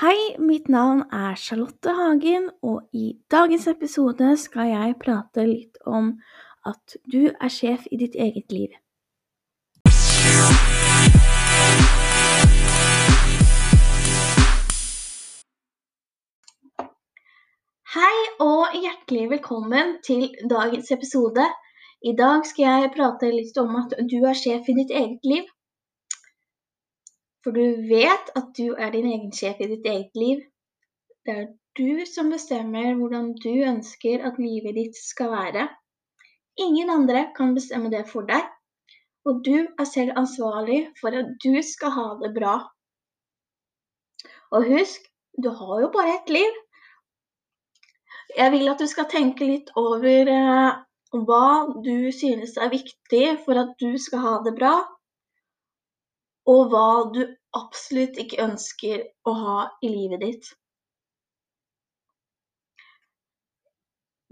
Hei, mitt navn er Charlotte Hagen, og i dagens episode skal jeg prate litt om at du er sjef i ditt eget liv. Hei og hjertelig velkommen til dagens episode. I dag skal jeg prate litt om at du er sjef i ditt eget liv. For du vet at du er din egen sjef i ditt eget liv. Det er du som bestemmer hvordan du ønsker at livet ditt skal være. Ingen andre kan bestemme det for deg, og du er selv ansvarlig for at du skal ha det bra. Og husk, du har jo bare ett liv. Jeg vil at du skal tenke litt over eh, hva du synes er viktig for at du skal ha det bra, og hva du absolutt ikke ønsker å ha i livet ditt.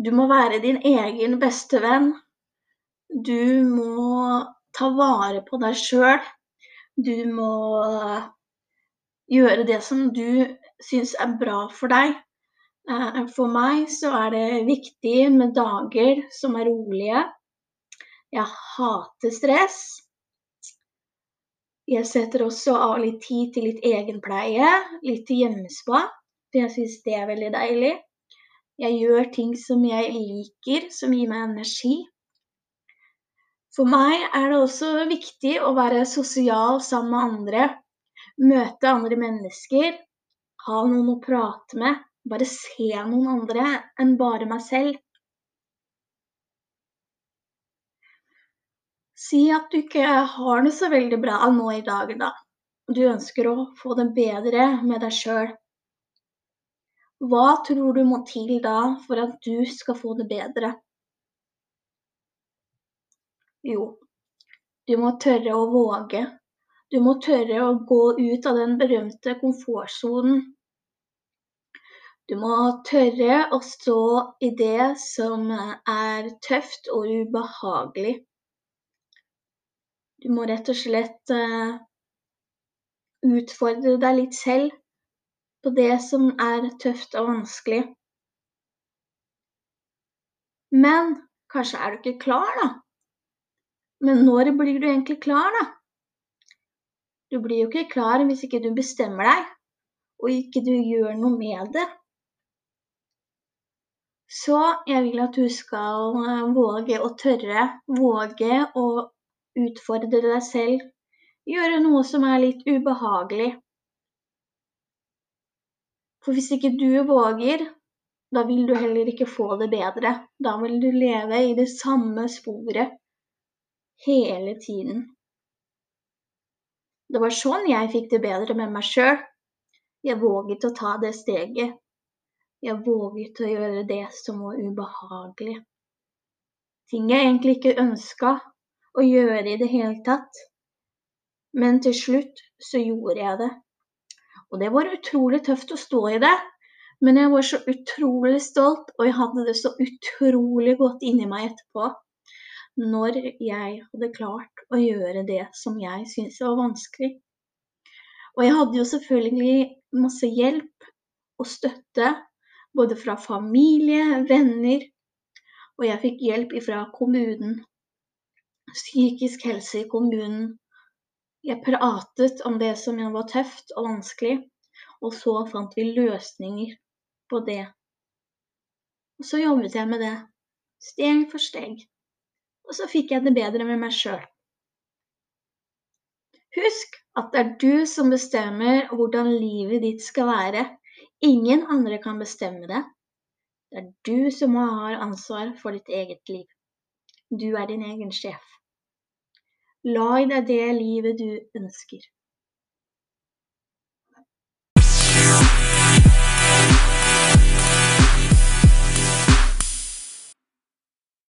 Du må være din egen beste venn. Du må ta vare på deg sjøl. Du må gjøre det som du syns er bra for deg. Eh, for meg så er det viktig med dager som er rolige. Jeg hater stress. Jeg setter også av litt tid til litt egenpleie, litt til hjemmespa. For jeg syns det er veldig deilig. Jeg gjør ting som jeg liker, som gir meg energi. For meg er det også viktig å være sosial sammen med andre. Møte andre mennesker. Ha noen å prate med. Bare se noen andre enn bare meg selv. Si at du ikke har det så veldig bra nå i dag, da. Du ønsker å få det bedre med deg sjøl. Hva tror du må til da for at du skal få det bedre? Jo, du må tørre å våge. Du må tørre å gå ut av den berømte komfortsonen. Du må tørre å stå i det som er tøft og ubehagelig. Du må rett og slett uh, utfordre deg litt selv på det som er tøft og vanskelig. Men kanskje er du ikke klar, da. Men når blir du egentlig klar, da? Du blir jo ikke klar hvis ikke du bestemmer deg, og ikke du gjør noe med det. Så jeg vil at du skal eh, våge å tørre, våge å utfordre deg selv, gjøre noe som er litt ubehagelig. For hvis ikke du våger, da vil du heller ikke få det bedre. Da vil du leve i det samme sporet hele tiden. Det var sånn jeg fikk det bedre med meg sjøl. Jeg våget å ta det steget. Jeg våget å gjøre det som var ubehagelig. Ting jeg egentlig ikke ønska, å gjøre i det hele tatt. Men til slutt så gjorde jeg det. Og det var utrolig tøft å stå i det. Men jeg var så utrolig stolt, og jeg hadde det så utrolig godt inni meg etterpå. Når jeg hadde klart å gjøre det som jeg syntes var vanskelig. Og jeg hadde jo selvfølgelig masse hjelp og støtte, både fra familie, venner, og jeg fikk hjelp fra kommunen psykisk helse i kommunen. Jeg pratet om det som var tøft og vanskelig, og så fant vi løsninger på det. Og så jobbet jeg med det, steg for steg. Og så fikk jeg det bedre med meg sjøl. Husk at det er du som bestemmer hvordan livet ditt skal være. Ingen andre kan bestemme det. Det er du som har ansvar for ditt eget liv. Du er din egen sjef. Lag deg det livet du ønsker.